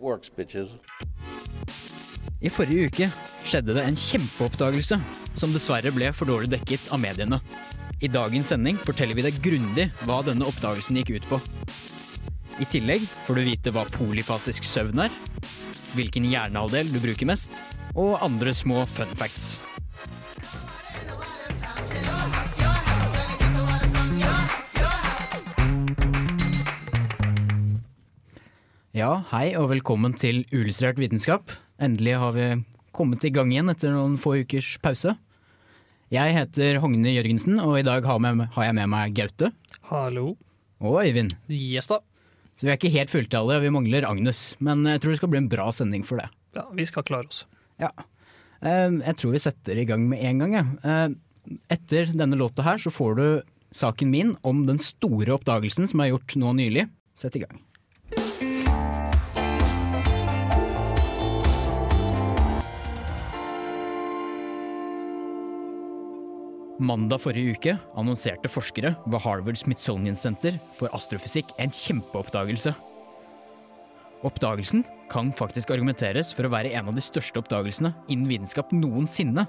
works. I forrige uke skjedde det en kjempeoppdagelse som dessverre ble for dårlig dekket av mediene. I dagens sending forteller vi deg grundig hva denne oppdagelsen gikk ut på. I tillegg får du vite hva polyfasisk søvn er, hvilken hjernehalvdel du bruker mest, og andre små fun facts. Ja, hei og velkommen til Uillustrert vitenskap. Endelig har vi kommet i gang igjen etter noen få ukers pause. Jeg heter Hogne Jørgensen, og i dag har, med, har jeg med meg Gaute Hallo. og Øyvind. Yes da. Så vi er ikke helt fulltallige, vi mangler Agnes. Men jeg tror det skal bli en bra sending for det. Ja, vi skal klare oss. Ja. Eh, Jeg tror vi setter i gang med en gang. jeg. Eh, Etter denne låta her så får du saken min om den store oppdagelsen som er gjort nå nylig. Sett i gang. Mandag forrige uke annonserte forskere ved Harvard Smithsonian Center for astrofysikk en kjempeoppdagelse. Oppdagelsen kan faktisk argumenteres for å være en av de største oppdagelsene innen vitenskap noensinne.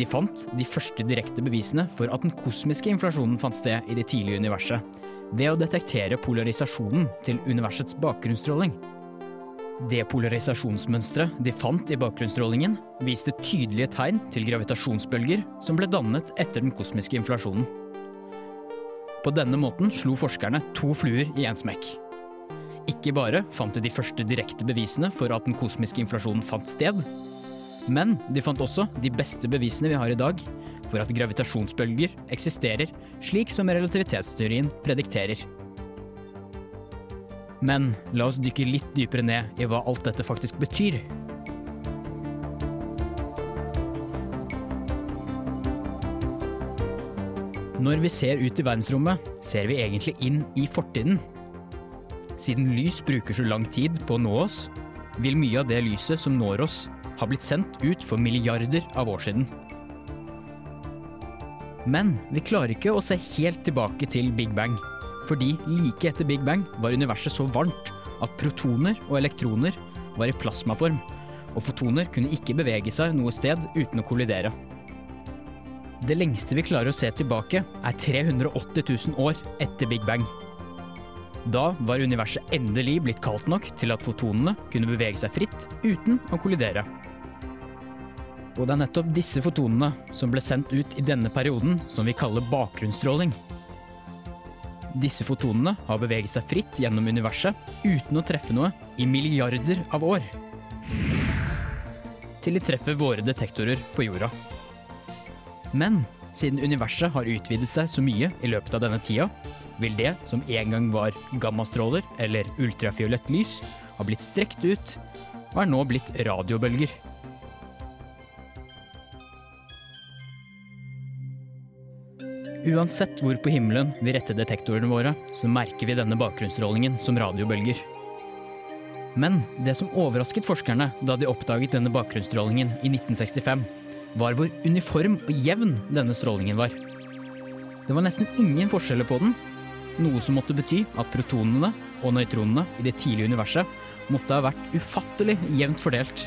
De fant de første direkte bevisene for at den kosmiske inflasjonen fant sted i det tidlige universet, ved å detektere polarisasjonen til universets bakgrunnsstråling. Det polarisasjonsmønsteret de fant i bakgrunnsstrålingen, viste tydelige tegn til gravitasjonsbølger som ble dannet etter den kosmiske inflasjonen. På denne måten slo forskerne to fluer i én smekk. Ikke bare fant de de første direkte bevisene for at den kosmiske inflasjonen fant sted, men de fant også de beste bevisene vi har i dag for at gravitasjonsbølger eksisterer slik som relativitetsteorien predikterer. Men la oss dykke litt dypere ned i hva alt dette faktisk betyr. Når vi ser ut i verdensrommet, ser vi egentlig inn i fortiden. Siden lys bruker så lang tid på å nå oss, vil mye av det lyset som når oss, ha blitt sendt ut for milliarder av år siden. Men vi klarer ikke å se helt tilbake til Big Bang, fordi like etter Big Bang var universet så varmt at protoner og elektroner var i plasmaform, og fotoner kunne ikke bevege seg noe sted uten å kollidere. Det lengste vi klarer å se tilbake, er 380 000 år etter Big Bang. Da var universet endelig blitt kaldt nok til at fotonene kunne bevege seg fritt uten å kollidere. Og det er nettopp disse fotonene som ble sendt ut i denne perioden som vi kaller bakgrunnsstråling. Disse fotonene har beveget seg fritt gjennom universet uten å treffe noe i milliarder av år. Til de treffer våre detektorer på jorda. Men siden universet har utvidet seg så mye i løpet av denne tida, vil det som en gang var gammastråler eller ultrafiolett lys, ha blitt strekt ut og er nå blitt radiobølger. Uansett hvor på himmelen vi retter detektorene våre, så merker vi denne bakgrunnsstrålingen som radiobølger. Men det som overrasket forskerne da de oppdaget denne bakgrunnsstrålingen i 1965, var hvor uniform og jevn denne strålingen var. Det var nesten ingen forskjeller på den, noe som måtte bety at protonene og nøytronene i det tidlige universet måtte ha vært ufattelig jevnt fordelt.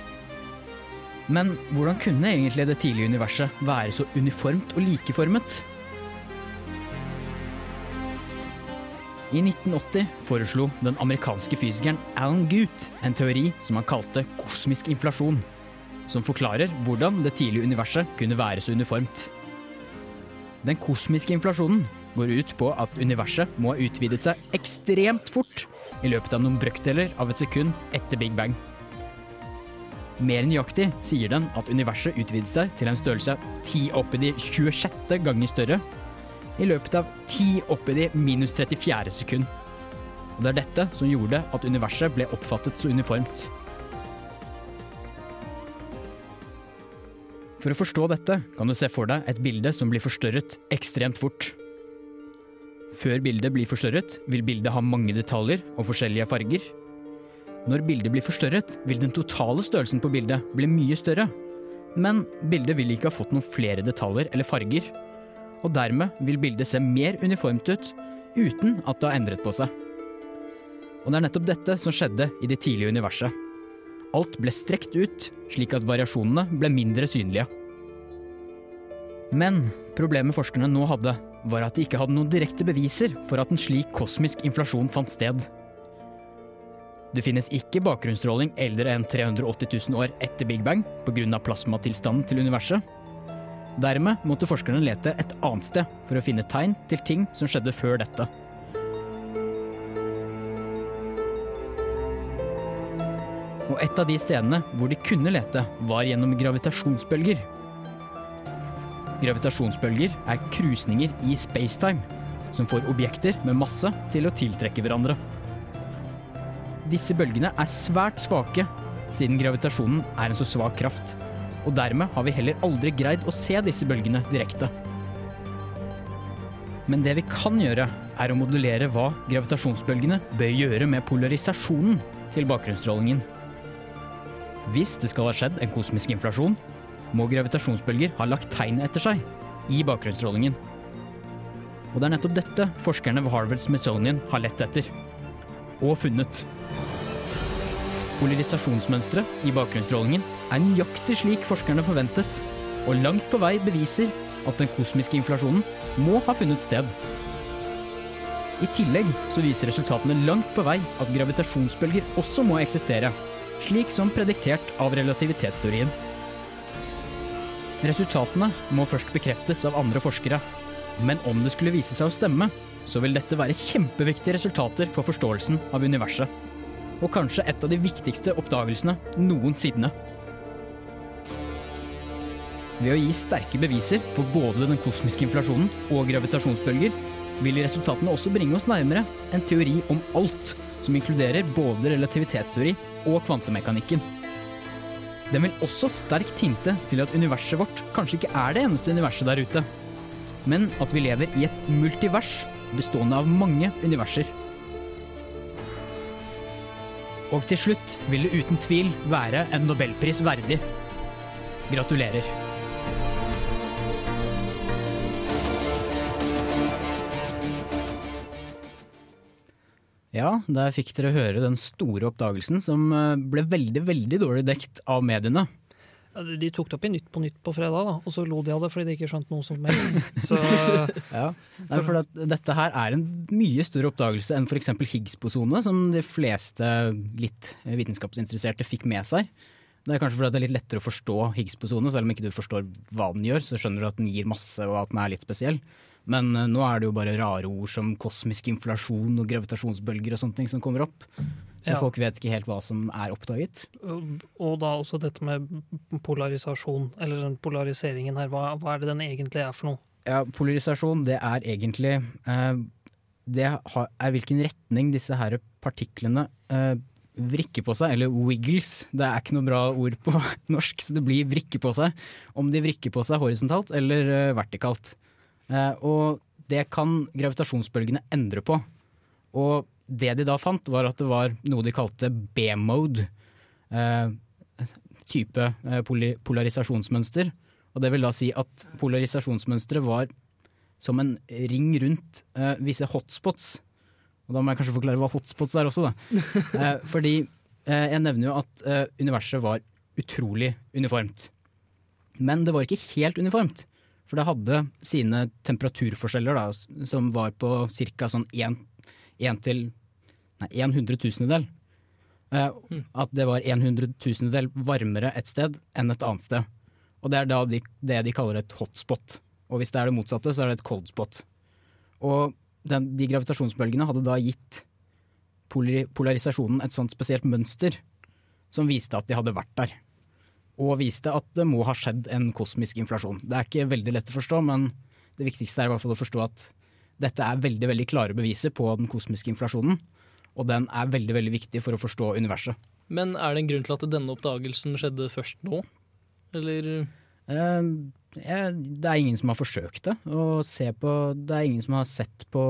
Men hvordan kunne egentlig det tidlige universet være så uniformt og likeformet? I 1980 foreslo den amerikanske fysikeren Alan Guth en teori som han kalte kosmisk inflasjon, som forklarer hvordan det tidlige universet kunne være så uniformt. Den kosmiske inflasjonen går ut på at universet må ha utvidet seg ekstremt fort i løpet av noen brøkdeler av et sekund etter Big Bang. Mer nøyaktig sier den at universet utvidet seg til en størrelse 10 opp i de 26. ganger større i løpet av 10 opp i de minus 34 sekund. Og det er dette som gjorde at universet ble oppfattet så uniformt. For å forstå dette kan du se for deg et bilde som blir forstørret ekstremt fort. Før bildet blir forstørret, vil bildet ha mange detaljer og forskjellige farger. Når bildet blir forstørret, vil den totale størrelsen på bildet bli mye større. Men bildet vil ikke ha fått noen flere detaljer eller farger. Og dermed vil bildet se mer uniformt ut, uten at det har endret på seg. Og det er nettopp dette som skjedde i det tidlige universet. Alt ble strekt ut, slik at variasjonene ble mindre synlige. Men problemet forskerne nå hadde, var at de ikke hadde noen direkte beviser for at en slik kosmisk inflasjon fant sted. Det finnes ikke bakgrunnsstråling eldre enn 380 000 år etter Big Bang pga. plasmatilstanden til universet. Dermed måtte forskerne lete et annet sted for å finne tegn til ting som skjedde før dette. Og et av de stedene hvor de kunne lete, var gjennom gravitasjonsbølger. Gravitasjonsbølger er krusninger i spacetime, som får objekter med masse til å tiltrekke hverandre. Disse bølgene er svært svake, siden gravitasjonen er en så svak kraft. Og dermed har vi heller aldri greid å se disse bølgene direkte. Men det vi kan gjøre, er å modulere hva gravitasjonsbølgene bør gjøre med polarisasjonen til bakgrunnsstrålingen. Hvis det skal ha skjedd en kosmisk inflasjon, må gravitasjonsbølger ha lagt tegn etter seg i bakgrunnsstrålingen. Og det er nettopp dette forskerne ved Harvard Smithsonian har lett etter. Og funnet. Polarisasjonsmønsteret i bakgrunnsstrålingen er nøyaktig slik forskerne forventet, og langt på vei beviser at den kosmiske inflasjonen må ha funnet sted. I tillegg så viser resultatene langt på vei at gravitasjonsbølger også må eksistere, slik som prediktert av relativitetsteorien. Resultatene må først bekreftes av andre forskere, men om det skulle vise seg å stemme, så vil dette være kjempeviktige resultater for forståelsen av universet. Og kanskje et av de viktigste oppdagelsene noensinne. Ved å gi sterke beviser for både den kosmiske inflasjonen og gravitasjonsbølger, vil resultatene også bringe oss nærmere en teori om alt, som inkluderer både relativitetsteori og kvantemekanikken. Den vil også sterkt hinte til at universet vårt kanskje ikke er det eneste universet der ute, men at vi lever i et multivers bestående av mange universer. Og til slutt vil det uten tvil være en nobelpris verdig. Gratulerer. Ja, der fikk dere høre den store oppdagelsen som eh, ble veldig, veldig dårlig dekt av mediene. De- tok det opp i Nytt på Nytt på fredag, da, og så lo de av det fordi de ikke skjønte noe som helst. Så Ja, Nei, for at dette her er en mye større oppdagelse enn f.eks. Higgs-bosone, som de fleste litt vitenskapsinteresserte fikk med seg. Det er kanskje fordi det er litt lettere å forstå Higgs-bosone, selv om ikke du forstår hva den gjør, så skjønner du at den gir masse og at den er litt spesiell. Men eh, nå er det jo bare rare ord som kosmisk inflasjon og gravitasjonsbølger og sånne ting som kommer opp. Så Ja. folk vet ikke helt hva som er oppdaget. Og da også dette med polarisasjon, eller den polariseringen her. Hva, hva er det den egentlig er for noe? Ja, polarisasjon, det er egentlig eh, Det er hvilken retning disse her partiklene eh, vrikker på seg, eller wiggles. Det er ikke noe bra ord på norsk, så det blir vrikke på seg. Om de vrikker på seg horisontalt eller eh, vertikalt. Eh, og det kan gravitasjonsbølgene endre på. Og det de da fant, var at det var noe de kalte B-mode. Eh, type eh, polarisasjonsmønster. Og det vil da si at polarisasjonsmønsteret var som en ring rundt eh, visse hotspots. Og da må jeg kanskje forklare hva hotspots er også, da. Eh, fordi eh, jeg nevner jo at eh, universet var utrolig uniformt. Men det var ikke helt uniformt. For det hadde sine temperaturforskjeller da, som var på ca. sånn 1, til nei, en hundretusendedel. Eh, At det var en hundretusendedel varmere et sted enn et annet sted. Og det er da de, det de kaller et hotspot. Og hvis det er det motsatte, så er det et coldspot. Og den, de gravitasjonsbølgene hadde da gitt polar, polarisasjonen et sånt spesielt mønster som viste at de hadde vært der. Og viste at det må ha skjedd en kosmisk inflasjon. Det er ikke veldig lett å forstå, men det viktigste er i hvert fall å forstå at dette er veldig veldig klare beviser på den kosmiske inflasjonen. Og den er veldig veldig viktig for å forstå universet. Men er det en grunn til at denne oppdagelsen skjedde først nå? Eller Eh, det er ingen som har forsøkt det. Å se på, det er ingen som har sett på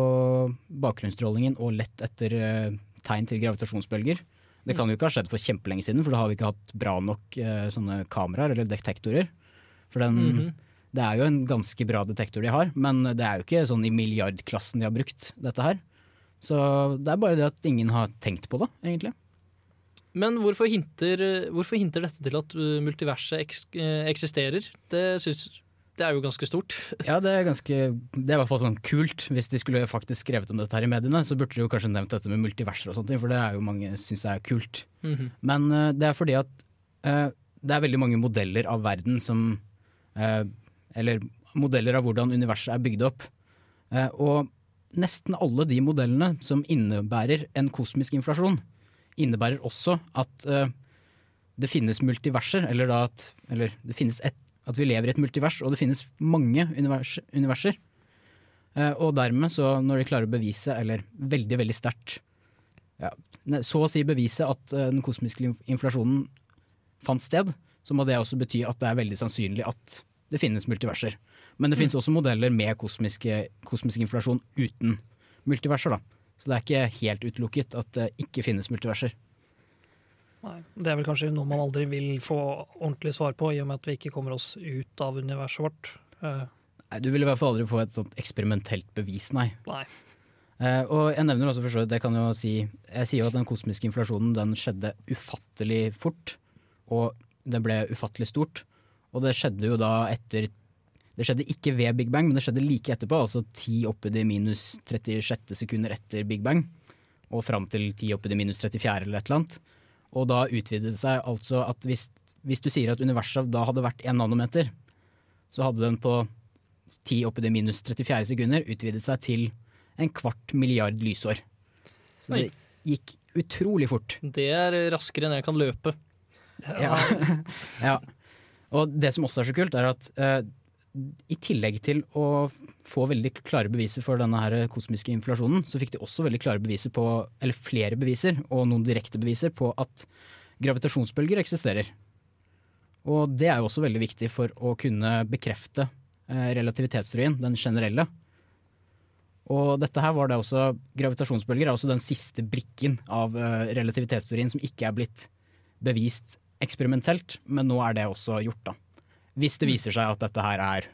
bakgrunnsstrålingen og lett etter eh, tegn til gravitasjonsbølger. Det kan jo ikke ha skjedd for kjempelenge siden, for da har vi ikke hatt bra nok eh, sånne kameraer eller detektorer. For den, Mhm. Det er jo en ganske bra detektor de har, men det er jo ikke sånn i milliardklassen de har brukt dette her. Så det er bare det at ingen har tenkt på det, egentlig. Men hvorfor hinter, hvorfor hinter dette til at uh, multiverset eks, eh, eksisterer? Det, synes, det er jo ganske stort. Ja, det er ganske Det er i hvert fall sånn kult. Hvis de skulle faktisk skrevet om dette her i mediene, så burde de jo kanskje nevnt dette med multiverser og sånt, for det er jo mange syns er kult. Mhm. Men eh, det er fordi at eh, det er veldig mange modeller av verden som eh, Eller modeller av hvordan universet er bygd opp. Eh, og nesten alle de modellene som innebærer en kosmisk inflasjon, innebærer også at eh, det finnes multiverser, eller at Eller finnes et, at vi lever i et multivers, og det finnes mange univers, universer. Eh, og dermed, så når de klarer å bevise, eller veldig, veldig sterkt ja, så å si bevise at den kosmiske inflasjonen fant sted, så må det også bety at det er veldig sannsynlig at det finnes multiverser. Men det finnes også modeller med kosmiske, kosmisk inflasjon uten multiverser. da. Så det er ikke helt utelukket at det ikke finnes multiverser. Nei, det er vel kanskje noe man aldri vil få ordentlig svar på, i og med at vi ikke kommer oss ut av universet vårt. Uh. Nei, Du vil i hvert fall aldri få et sånt eksperimentelt bevis, nei. nei. Uh, og jeg nevner også for det kan jo si Jeg sier jo at den kosmiske inflasjonen den skjedde ufattelig fort. Og det ble ufattelig stort. Og det skjedde jo da etter Det skjedde ikke ved Big Bang, men det skjedde like etterpå. Altså 10 oppi de minus 36 sekunder etter Big Bang. Og fram til 10 oppi de minus 34 eller et eller annet. Og da utvidet det seg altså at hvis, hvis du sier at universet da hadde vært én nanometer, så hadde den på 10 oppi de minus 34 sekunder utvidet seg til en kvart milliard lysår. Så det gikk utrolig fort. Det er raskere enn jeg kan løpe. Ja. ja. Og det som også er så kult, er at eh, i tillegg til å få veldig klare beviser for denne her kosmiske inflasjonen, så fikk de også veldig klare beviser på, eller flere beviser, og noen direkte beviser på at gravitasjonsbølger eksisterer. Og det er jo også veldig viktig for å kunne bekrefte eh, relativitetsteorien, den generelle. Og dette her var det også, gravitasjonsbølger er også den siste brikken av eh, relativitetsteorien som ikke er blitt bevist eksperimentelt, men nå er det også gjort, da. Hvis det viser seg at dette her er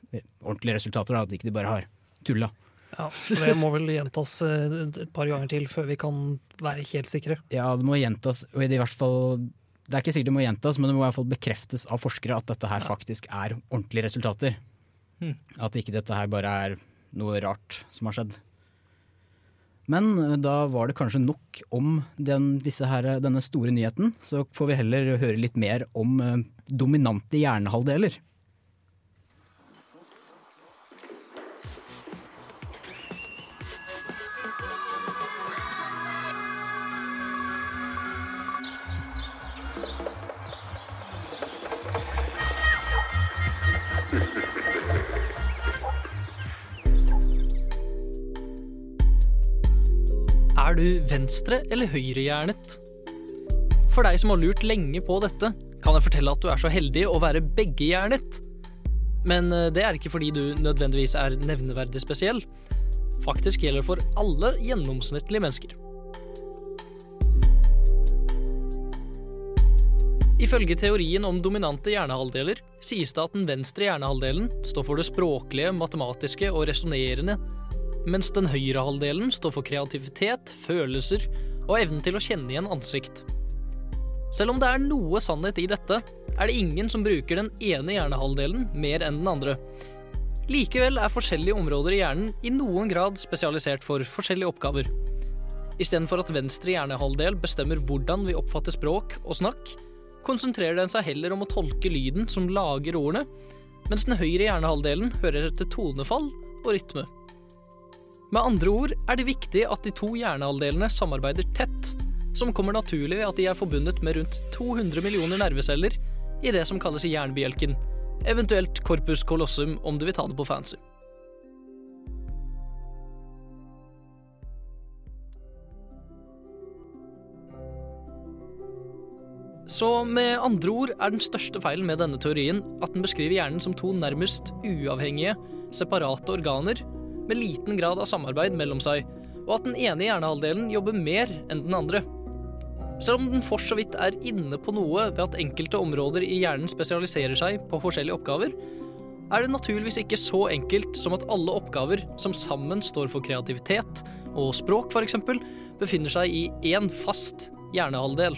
ordentlige resultater, da, at ikke de bare har tulla. Ja, så det må vel gjentas eh, et par ganger til før vi kan være helt sikre. Ja, det må gjentas, og i det hvert fall Det er ikke sikkert det må gjentas, men det må i hvert fall bekreftes av forskere at dette her faktisk er ordentlige resultater. Hmm. At ikke dette her bare er noe rart som har skjedd. Men eh, da var det kanskje nok om den, her, denne store nyheten. Så får vi heller høre litt mer om eh, dominante hjernehalvdeler. Er du venstre- eller høyrehjernet? For deg som har lurt lenge på dette, kan jeg fortelle at du er så heldig å være beggehjernet. Men eh, det er ikke fordi du nødvendigvis er nevneverdig spesiell. Faktisk gjelder det for alle gjennomsnittlige mennesker. Ifølge teorien om dominante hjernehalvdeler sies det at den venstre hjernehalvdelen står for det språklige, matematiske og resonnerende, mens den høyre halvdelen står for kreativitet, følelser og evnen til å kjenne igjen ansikt. Selv om det er noe sannhet i dette, er det ingen som bruker den ene hjernehalvdelen mer enn den andre. Likevel er forskjellige områder i hjernen i noen grad spesialisert for forskjellige oppgaver. Istedenfor at venstre hjernehalvdel bestemmer hvordan vi oppfatter språk og snakk, konsentrerer den seg heller om å tolke lyden som lager ordene, mens den høyre hjernehalvdelen hører etter tonefall og rytme. Med andre ord er det viktig at de to hjernehalvdelene samarbeider tett, som kommer naturlig ved at de er forbundet med rundt 200 millioner nerveceller i det som kalles jernbjelken, eventuelt corpus colossum om du vil ta det på fancy. Så med andre ord er den største feilen med denne teorien at den beskriver hjernen som to nærmest uavhengige, separate organer med liten grad av samarbeid mellom seg, og at den ene hjernehalvdelen jobber mer enn den andre. Selv om den for så vidt er inne på noe ved at enkelte områder i hjernen spesialiserer seg på forskjellige oppgaver, er det naturligvis ikke så enkelt som at alle oppgaver som sammen står for kreativitet og språk f.eks., befinner seg i én fast hjernehalvdel.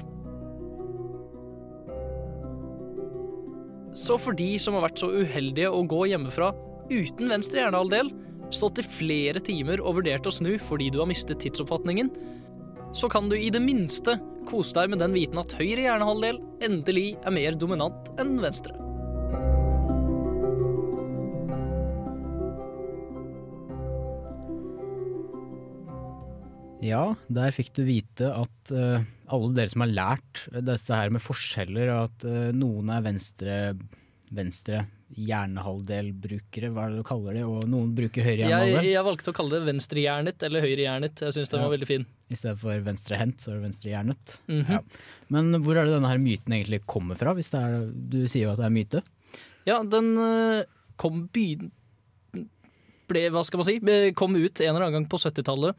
Så for de som har vært så uheldige å gå hjemmefra uten venstre hjernehalvdel, stått i flere timer og vurdert å snu fordi du har mistet tidsoppfatningen, så kan du i det minste kose deg med den viten at høyre hjernehalvdel endelig er mer dominant enn venstre. Ja, der fikk du vite at uh, alle dere som har lært dette her med forskjeller, at uh, noen er venstre, venstre hjernehalvdelbrukere, hva er det du kaller det, og noen bruker høyre Jeg, hjernehalvdel. jeg valgte å kalle det venstrehjernet eller høyrehjernet. Jeg syns den Ja. var veldig fin. I stedet for venstrehendt, så er det venstrehjernet. Mhm. ja. Men hvor er det denne her myten egentlig kommer fra, hvis er, du sier jo at det er myte? Ja, den eh, kom by... Ble, hva skal man si? Kom ut en eller annen gang på 70-tallet.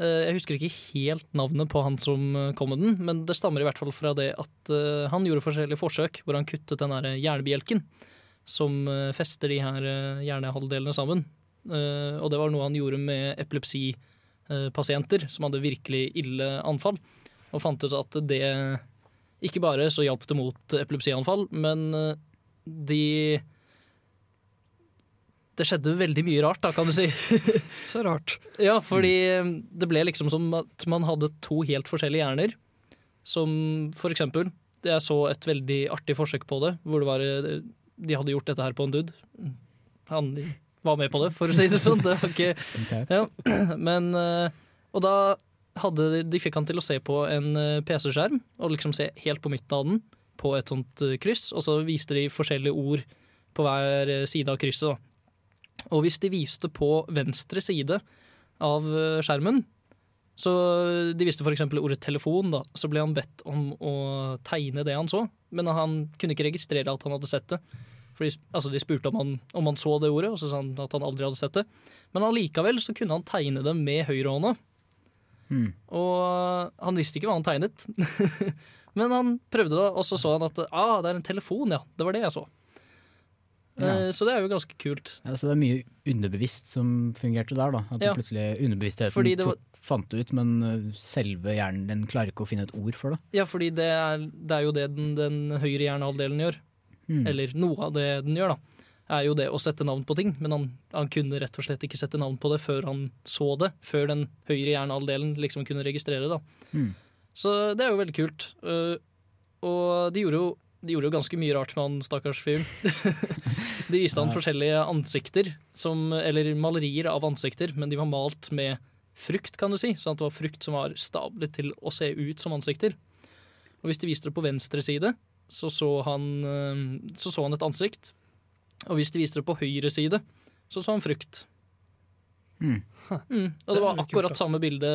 Eh, Jeg husker ikke helt navnet på han som eh, kom med den, men det stammer i hvert fall fra det at han gjorde forskjellige forsøk hvor han kuttet den der hjernebjelken som eh, fester de her eh, hjernehalvdelene sammen. Eh, Og det var noe han gjorde med epilepsipasienter som hadde virkelig ille anfall, og fant ut at det ikke bare så hjalp det mot epilepsianfall, men de Det skjedde veldig mye rart, da, kan du si. Så rart. Ja, fordi det ble liksom som at man hadde to helt forskjellige hjerner. Som for eksempel Jeg så et veldig artig forsøk på det, hvor det var De hadde gjort dette her på en dude. Han var med på det, for å si det sånn. Det var ikke ja. Men eh, Og da hadde de, fikk han til å se på en eh, PC-skjerm, og liksom se helt på midten av den, på et sånt eh, kryss, og så viste de forskjellige ord på hver side av krysset. da. Og hvis de viste på venstre side av skjermen, så de visste f.eks. ordet telefon, da, så ble han bedt om å tegne det han så, men han kunne ikke registrere at han hadde sett det. Fordi, altså, de spurte om han, om han så det ordet, og så sa han at han aldri hadde sett det. Men allikevel så kunne han tegne det med høyrehånda. Mm. Og han visste ikke hva han tegnet. Men han prøvde det, og så så han at ah, det er en telefon, ja. Det var det jeg så. Ja. Eh, Så det er jo ganske kult. Ja, så det er mye underbevisst som fungerte der, da. At Ja. plutselig underbevisstheten det var- tok, fant det ut, men uh, selve hjernen den klarer ikke å finne et ord for det. Ja, fordi det er, det er jo det den, den høyre hjernehalvdelen gjør. Hmm. Eller noe av det den gjør, da. Er jo det å sette navn på ting. Men han, han kunne rett og slett ikke sette navn på det før han så det. Før den høyre hjernehalvdelen liksom kunne registrere det. Hmm. Så det er jo veldig kult. Uh, og de gjorde jo de gjorde jo ganske mye rart med han stakkars fyren. de viste han forskjellige ansikter, som, eller malerier av ansikter, men de var malt med frukt, kan du si. Sånn at det var frukt som var stablet til å se ut som ansikter. Og hvis de viste det på venstre side, så så han, eh, så så han et ansikt. Og hvis de viste det på høyre side, så så han frukt. Hmm. Mm. Og Det det var kult, akkurat samme bilde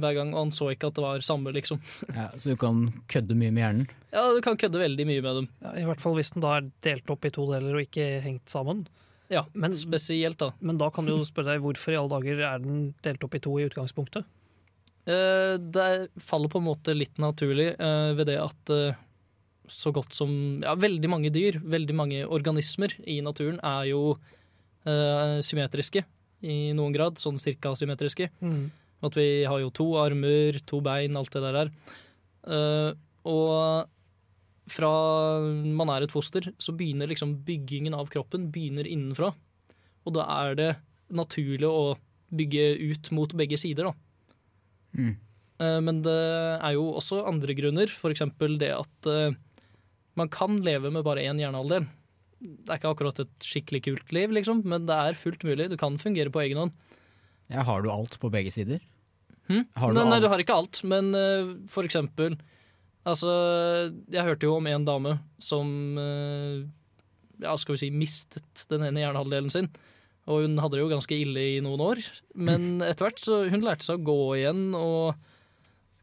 hver gang, og han så ikke at det var samme, liksom. Ja, så du kan kødde mye med hjernen. Ja, du kan kødde veldig mye med dem. Ja, I hvert fall hvis den da er delt opp i to deler og ikke hengt sammen. Ja, Men- spesielt, da. Men da kan du jo spørre deg hvorfor i alle dager er den delt opp i to i utgangspunktet? Eh, det faller på en måte litt naturlig eh, ved det at eh, så godt som ja, veldig mange dyr, veldig mange organismer i naturen er jo eh, symmetriske i noen grad, sånn cirka symmetriske. At vi har jo to armer, to bein, alt det der der. Uh, og fra man er et foster, så begynner liksom byggingen av kroppen begynner innenfra. Og da er det naturlig å bygge ut mot begge sider, da. Mm. Eh, Men det er jo også andre grunner, f.eks. det at eh, man kan leve med bare én hjernehalvdel. Det er ikke akkurat et skikkelig kult liv, liksom, men det er fullt mulig. Du kan fungere på egen hånd. Ja, har du alt på begge sider? Hm? Har du nei, nei, du har ikke alt, men uh, for eksempel Altså, jeg hørte jo om en dame som uh, ja, skal vi si mistet den ene hjernehalvdelen sin. Og hun hadde det jo ganske ille i noen år, men etter hvert så hun lærte seg å gå igjen og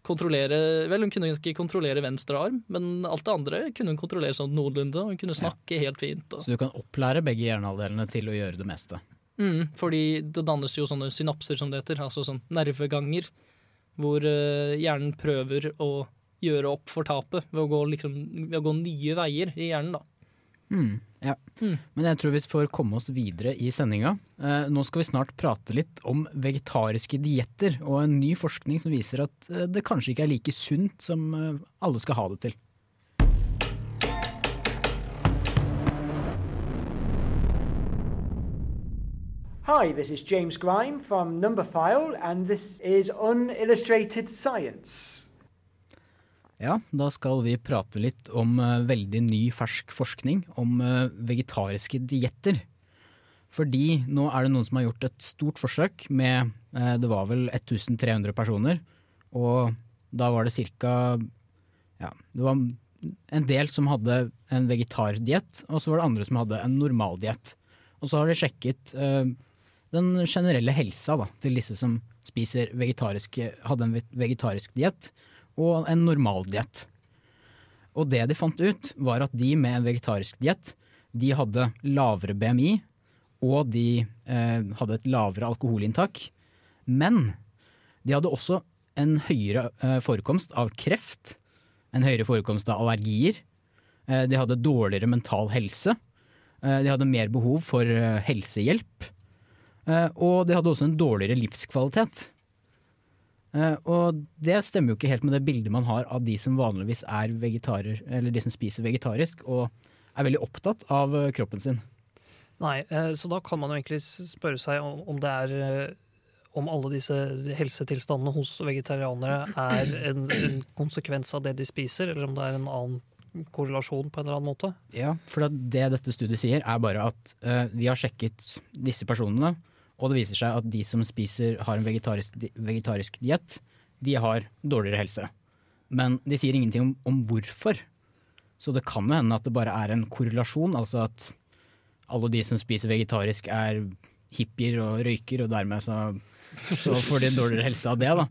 kontrollere Vel, hun kunne ikke kontrollere venstre arm, men alt det andre kunne hun kontrollere sånn noenlunde. Hun kunne snakke helt fint. Og. Så du kan opplære begge hjernehalvdelene til å gjøre det meste. Mm, fordi det dannes jo sånne synapser, som det heter, altså sånn nerveganger, hvor eh, hjernen prøver å gjøre opp for tapet ved å gå, liksom, ved å gå nye veier i hjernen. da. Mm, ja. Mm. Men jeg tror vi får komme oss videre i sendinga. Eh, nå skal vi snart prate litt om vegetariske dietter og en ny forskning som viser at eh, det kanskje ikke er like sunt som eh, alle skal ha det til. Hi, this is James Grime from Numberphile, and this is Unillustrated Science. Ja, da skal vi prate litt om eh, veldig ny, fersk forskning om eh, vegetariske dietter. Fordi nå er det noen som har gjort et stort forsøk med eh, Det var vel 1300 personer, og da var det ca. Ja, det var en del som hadde en vegetardiett, og så var det andre som hadde en normaldiett. Og så har de sjekket den generelle helsa da, til disse som spiser vegetarisk, hadde en vegetarisk diett og en normaldiett. Og det de fant ut, var at de med en vegetarisk diett, de hadde lavere BMI, og de eh, hadde et lavere alkoholinntak. Men de hadde også en høyere eh, forekomst av kreft, en høyere forekomst av allergier. Eh, de hadde dårligere mental helse. Eh, de hadde mer behov for eh, helsehjelp. Eh, og de hadde også en dårligere livskvalitet. Eh, og det stemmer jo ikke helt med det bildet man har av de som vanligvis er vegetarer, eller de som spiser vegetarisk og er veldig opptatt av eh, kroppen sin. Nei, eh, så da kan man jo egentlig spørre seg om det er om alle disse helsetilstandene hos vegetarianere er en, en konsekvens av det de spiser, eller om det er en annen korrelasjon på en eller annen måte. Ja, for det dette studiet sier er bare at uh, vi har sjekket disse personene, og det viser seg at de som spiser, har en vegetarisk, vegetarisk diett, de har dårligere helse. Men de sier ingenting om, om hvorfor. Så det kan jo hende at det bare er en korrelasjon, altså at alle de som spiser vegetarisk er hippier og røyker, og dermed så, så får de dårligere helse av det. da.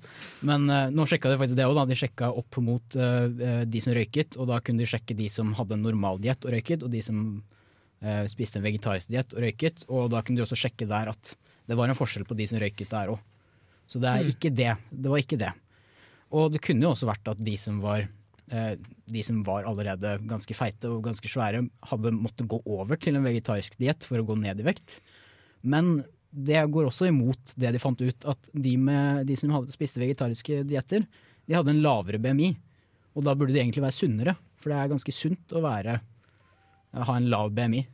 Men uh, nå sjekka de faktisk det òg, de sjekka opp mot eh, de som røyket, og da kunne de sjekke de som hadde en normal diett og røyket, og de som uh, spiste en vegetarisk diett og røyket, og da kunne de også sjekke der at det var en forskjell på de som røyket der òg. Så det er Mm. ikke det. Det var ikke det. Og det kunne jo også vært at de som var eh, de som var allerede ganske feite og ganske svære, hadde måttet gå over til en vegetarisk diett for å gå ned i vekt. Men det går også imot det de fant ut, at de, med, de som hadde spiste vegetariske dietter, de hadde en lavere BMI. Og da burde de egentlig være sunnere, for det er ganske sunt å være, ha en lav BMI.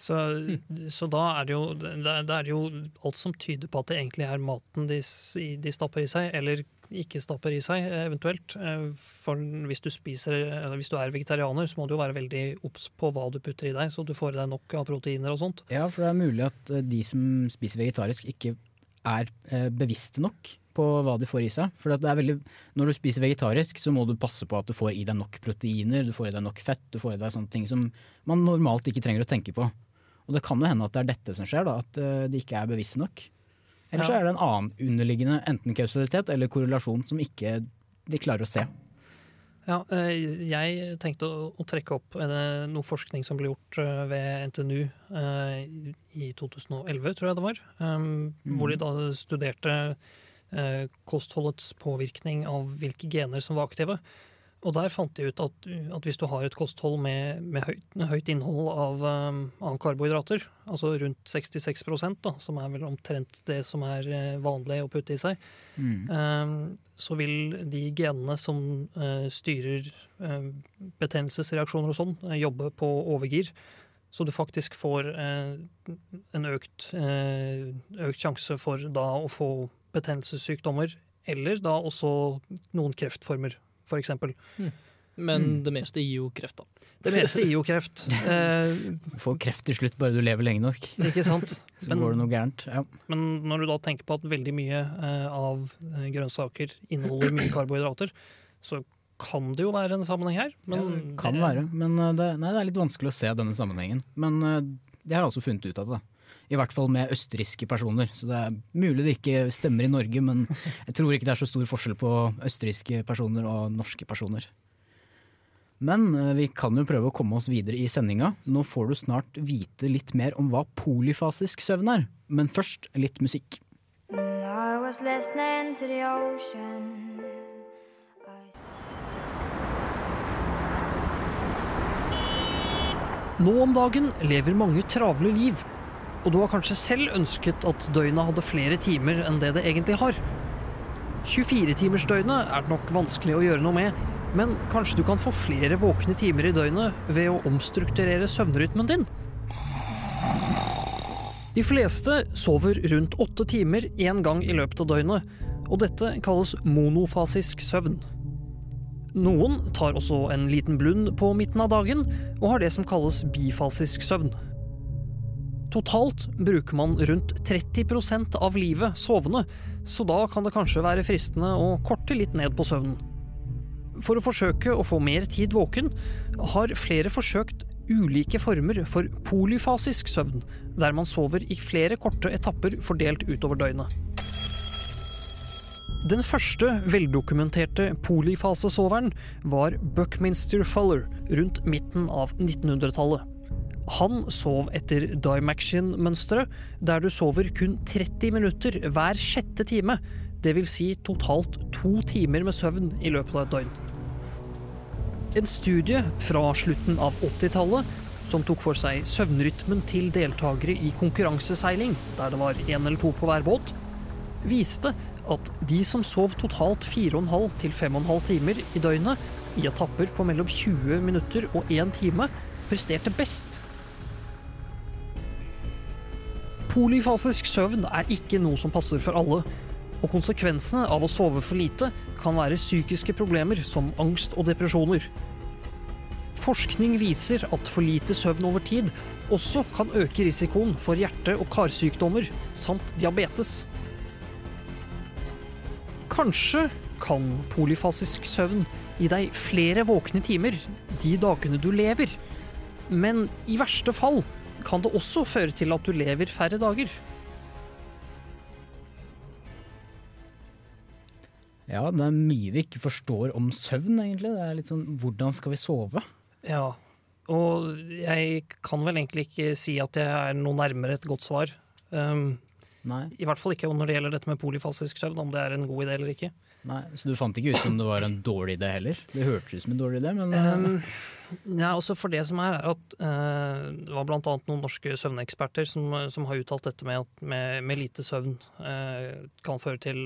Så, så da er det, jo, det, er- det jo alt som tyder på at det egentlig er maten de, de stapper i seg, eller ikke stapper i seg, eh, eventuelt. Eh, For hvis du, spiser, eller hvis du er vegetarianer, så må du jo være veldig obs på hva du putter i deg, så du får i deg nok av proteiner og sånt. Ja, for det er mulig at eh, de som spiser vegetarisk ikke er bevisste nok på hva de får i seg. For det veldig, når du spiser vegetarisk, så må du passe på at du får i deg nok proteiner, du får i deg nok fett, du får i deg sånne ting som man normalt ikke trenger å tenke på. Og det kan jo hende at det er dette som skjer, da, at eh, de ikke er bevisste nok. Eller så Ja. er det en annen underliggende enten kausalitet eller korrelasjon som ikke de klarer å se. Ja, eh, jeg tenkte å, trekke opp eh, noe forskning som ble gjort ved NTNU i 2011, tror jeg det var. Um, Hvor de da studerte kostholdets påvirkning av hvilke gener som var aktive. Og der fant de ut at, at hvis du har et kosthold med, med høyt, høyt innhold av, um, av karbohydrater, altså rundt 66 da, som er vel omtrent det som er eh, vanlig å putte i seg, um, så vil de genene som uh, styrer uh, betennelsesreaksjoner og sånn, uh, jobbe på overgir. Så du faktisk får en økt, økt sjanse for da å få betennelsessykdommer, eller da også noen kreftformer, for eksempel. Men Mm. det meste gir jo kreft, da. Det meste gir jo kreft. Eh, Du får kreft til slutt, bare du lever lenge nok. ikke sant? Så Men- går det noe gærent. Ja. Men når du da tenker på at veldig mye eh, av eh, grønnsaker inneholder mye karbohydrater, så kan det jo være en sammenheng her. Men Ja, det kan det- være, men det, nei, det er litt vanskelig å se denne sammenhengen. Men jeg har altså funnet ut av det. I hvert fall med østerrikske personer. Så det er mulig det ikke stemmer i Norge, men jeg tror ikke det er så stor forskjell på østerrikske personer og norske personer. Men eh, vi kan jo prøve å komme oss videre i sendinga. Nå får du snart vite litt mer om hva polyfasisk søvn er. Men først litt musikk. I was listening to the ocean. Nå om dagen lever mange travle liv, og du har kanskje selv ønsket at døgnet hadde flere timer enn det det egentlig har. 24-timersdøgnet er det nok vanskelig å gjøre noe med, men kanskje du kan få flere våkne timer i døgnet ved å omstrukturere søvnrytmen din? De fleste sover rundt åtte timer én gang i løpet av døgnet, og dette kalles monofasisk søvn. Noen tar også en liten blund på midten av dagen, og har det som kalles bifasisk søvn. Totalt bruker man rundt 30% av livet sovende, så da kan det kanskje være fristende å korte litt ned på søvnen. For å forsøke å få mer tid våken, har flere forsøkt ulike former for polyfasisk søvn, der man sover i flere korte etapper fordelt utover døgnet. Den første veldokumenterte polyfasesoveren var Buckminster Fuller rundt midten av 1900-tallet. Han sov etter Dymaxion-mønsteret, der du sover kun 30 minutter hver sjette time, dvs. Si totalt to timer med søvn i løpet av et døgn. En studie fra slutten av 80-tallet som tok for seg søvnrytmen til deltakere i konkurranseseiling, der det var én eller to på hver båt, viste at de som sov totalt 4,5 til 5,5 timer i døgnet, i etapper på mellom 20 minutter og 1 time, presterte best. Polyfasisk søvn er ikke noe som passer for alle, og konsekvensene av å sove for lite kan være psykiske problemer som angst og depresjoner. Forskning viser at for lite søvn over tid også kan øke risikoen for hjerte- og karsykdommer samt diabetes. Kanskje kan polyfasisk søvn gi deg flere våkne timer de dagene du lever, men i verste fall kan det også føre til at du lever færre dager. Ja, det er mye vi ikke forstår om søvn, egentlig. Det er litt sånn hvordan skal vi sove? Ja, og jeg kan vel egentlig ikke si at jeg er noe nærmere et godt svar. Um, Nei. I hvert fall ikke når det gjelder dette med polyfasisk søvn, om det er en god idé eller ikke. Nei, Så du fant ikke ut om det var en dårlig idé heller? Det hørtes ut som en dårlig idé, men Um, ja, også for det som er, er at uh, det var annet noen norske søvneksperter som, som har uttalt dette med at med, med lite søvn uh, kan føre til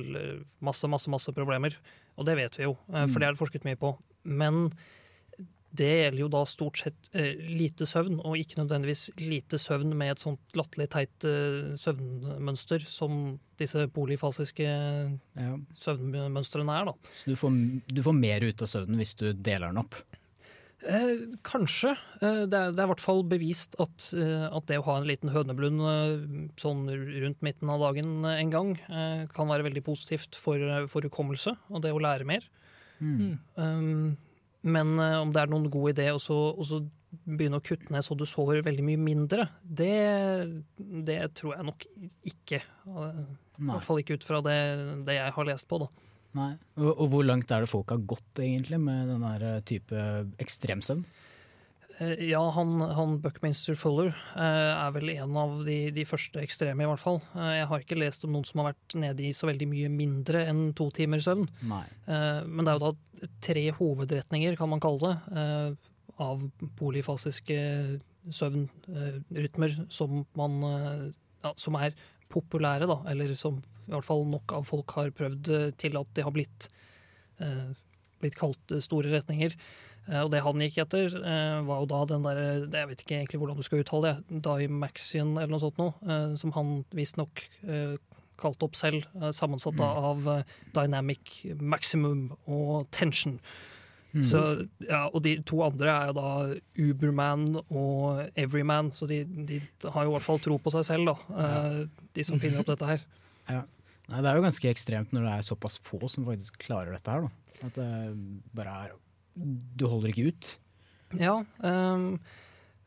masse, masse, masse problemer. Og det vet vi jo, uh, for det er det forsket mye på. Men det gjelder jo da stort sett eh, lite søvn, og ikke nødvendigvis lite søvn med et sånt latterlig teit eh, søvnmønster som disse polifasiske ja. søvnmønstrene er, da. Så du får, du får mer ut av søvnen hvis du deler den opp? Eh, kanskje. Eh, det, er, det er i hvert fall bevist at, eh, at det å ha en liten høneblund eh, sånn rundt midten av dagen en gang, kan være veldig positivt for, for hukommelse og det å lære mer. Mm. Um, men eh, om det er noen god idé å begynne å kutte ned så du sover veldig mye mindre, det, det tror jeg nok ikke. Nei. I hvert fall ikke ut fra det, det jeg har lest på, da. Nei. Og, og hvor langt er det folk har gått egentlig med den eh, type ekstremsøvn? Eh, Ja, han, han Buckminster Fuller eh, er vel en av de, de første ekstreme, i hvert fall. Eh, jeg har ikke lest om noen som har vært nede i så veldig mye mindre enn to timer søvn. Nei. Men det er jo da tre hovedretninger, kan man kalle det, av polyfasiske søvnrytmer som man ja, som er populære, da. Eller som i hvert fall nok av folk har prøvd til at de har blitt, blitt kalt store retninger. Eh, Og det han gikk etter, eh, var jo da den derre Jeg vet ikke egentlig hvordan du skal uttale det. Dymaxion eller noe sånt noe. eh, Som han visstnok kalte opp selv. Sammensatt mm. av dynamic maximum og tension. Så, ja, og de to andre er jo da Uberman og Everyman, så de, de har jo i hvert fall tro på seg selv, da. Ja. De som finner opp dette her. Ja. Nei, det er jo ganske ekstremt når det er såpass få som faktisk klarer dette her. Da. At det bare er Du holder ikke ut. Ja, Um,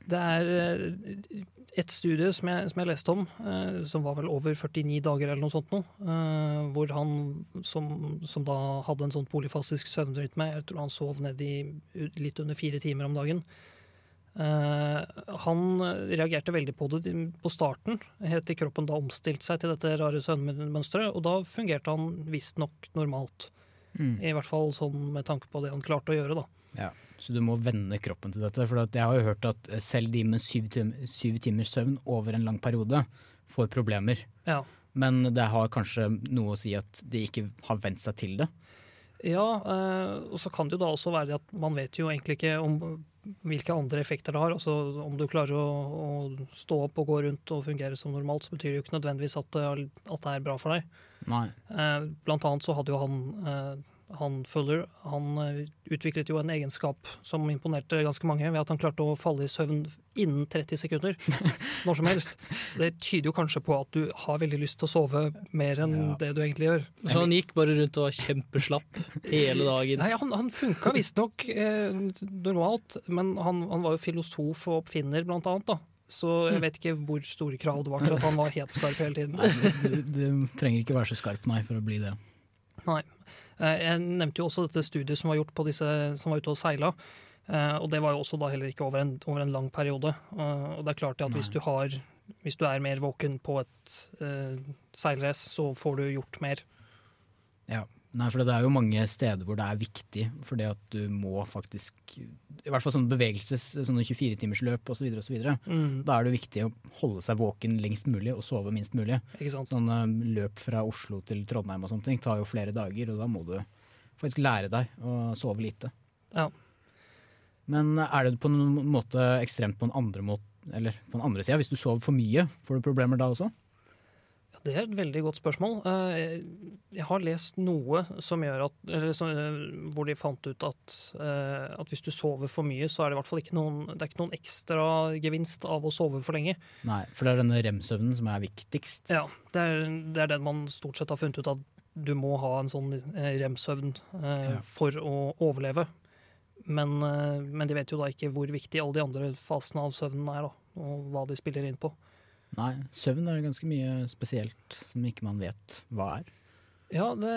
Det er eh, et studie som jeg, som jeg leste om, uh, som var vel over 49 dager eller noe sånt nå, uh, hvor han som, som da hadde en sånn polyfastisk søvnrytme, jeg tror han sov ned i litt under fire timer om dagen. Uh, han reagerte veldig på det på starten, helt til kroppen da omstilte seg til dette rare søvnmønsteret, og da fungerte han visstnok normalt. Mm. I hvert fall sånn med tanke på det han klarte å gjøre, da. Ja, så du må vende kroppen til dette. For jeg har jo hørt at selv de med syv, tim syv timers søvn over en lang periode får problemer. Ja. Men det har kanskje noe å si at de ikke har vent seg til det. Ja, eh, og så kan det jo da også være at man vet jo egentlig ikke om hvilke andre effekter det har. Altså Om du klarer å, å stå opp og gå rundt og fungere som normalt, så betyr det jo ikke nødvendigvis at det, at det er bra for deg. Nei. Eh, Blant annet så hadde jo han, eh, han Fuller han eh, utviklet jo en egenskap som imponerte ganske mange, ved at han klarte å falle i søvn innen 30 sekunder. Når som helst. Det tyder jo kanskje på at du har veldig lyst til å sove mer enn det du egentlig gjør. Så han gikk bare rundt og var kjempeslapp hele dagen. Nei, Han, han funka visstnok eh, normalt, men han, han var jo filosof og oppfinner, blant annet. da. Så jeg vet ikke hvor store krav det var til at han var helt skarp hele tiden. Du, du trenger ikke være så skarp, nei, for å bli det. Nei. Eh, Jeg nevnte jo også dette studiet som var gjort på disse som var ute og seila. Eh, Og det var jo også da heller ikke over en, over en lang periode. Eh, Og det er klart at hvis du, har, hvis du er mer våken på et uh, seilrace, så får du gjort mer. Ja. Nei, for det er jo mange steder hvor det er viktig, fordi at du må faktisk I hvert fall sånne bevegelses, sånne 24-timersløp osv. osv. Mm. Da er det viktig å holde seg våken lengst mulig og sove minst mulig. Ikke sant? Sånne løp fra Oslo til Trondheim og sånne ting tar jo flere dager, og da må du faktisk lære deg å sove lite. Ja. Men er det på en måte ekstremt på en andre måte, eller på den andre sida? Hvis du sover for mye, får du problemer da også? Det er et veldig godt spørsmål. Eh, Jeg har lest noe som gjør at, eller, så, eh, hvor de fant ut at, eh, at hvis du sover for mye, så er det i hvert fall ikke noen, det er ikke noen ekstra gevinst av å sove for lenge. Nei, for det er denne rem-søvnen som er viktigst. Ja, det er, det er den man stort sett har funnet ut at du må ha en sånn rem-søvn eh, Ja. for å overleve. Men, men de vet jo da ikke hvor viktig alle de andre fasene av søvnen er, da, og hva de spiller inn på. Nei, søvn er ganske mye spesielt som ikke man vet hva er. Ja, det,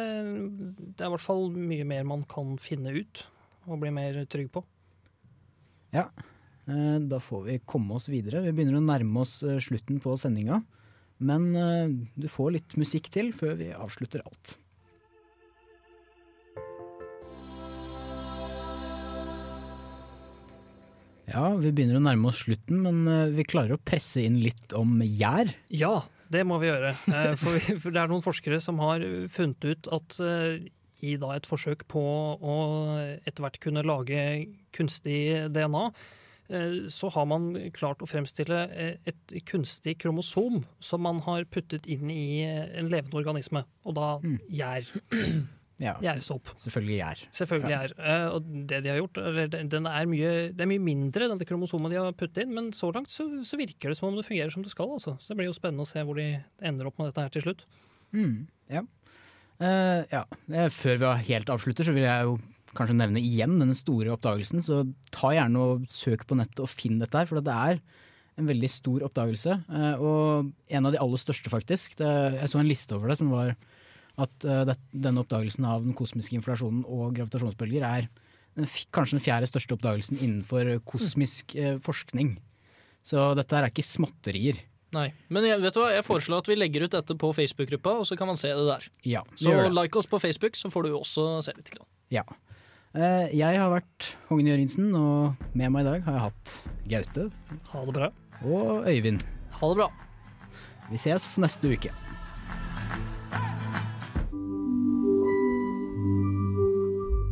det er i hvert fall mye mer man kan finne ut og bli mer trygg på. Ja, eh, da får vi komme oss videre. Vi begynner å nærme oss eh, slutten på sendinga. Men eh, du får litt musikk til før vi avslutter alt. Ja, vi begynner å nærme oss slutten, men eh, vi klarer å presse inn litt om gjær. Ja, det må vi gjøre. Eh, For, det er noen forskere som har funnet ut at eh, i da et forsøk på å etter hvert kunne lage kunstig DNA, så har man klart å fremstille et kunstig kromosom som man har puttet inn i en levende organisme, og da gjær. Ja, selvfølgelig gjær. Selvfølgelig er. Eh, Og det de har gjort, eller den er mye, det er mye mindre, denne kromosomet de har puttet inn, men så langt så, så virker det som om det fungerer som det skal. Altså. Så det blir jo spennende å se hvor de ender opp med dette her til slutt. Mm, ja. Uh, ja. Eh, Før vi helt avslutter, så vil jeg jo kanskje nevne igjen denne store oppdagelsen. Så ta gjerne og søk på nettet og finn dette her, for det er en veldig stor oppdagelse. Og en av de aller største, faktisk. Det, jeg så en liste over det som var at eh, det, denne oppdagelsen av den kosmiske inflasjonen og gravitasjonsbølger er den, kanskje den fjerde største oppdagelsen innenfor kosmisk eh, forskning. Så dette her er ikke småtterier. Nei. Men jeg, vet du hva, jeg foreslår at vi legger ut dette på Facebook-gruppa, og så kan man se det der. Ja, Så det. like oss på Facebook, så får du også se litt. Grann. Ja. Eh, Jeg har vært Hågen Jørgensen, og med meg i dag har jeg hatt Gaute. Ha det bra. Og Øyvind. Ha det bra. Vi ses neste uke.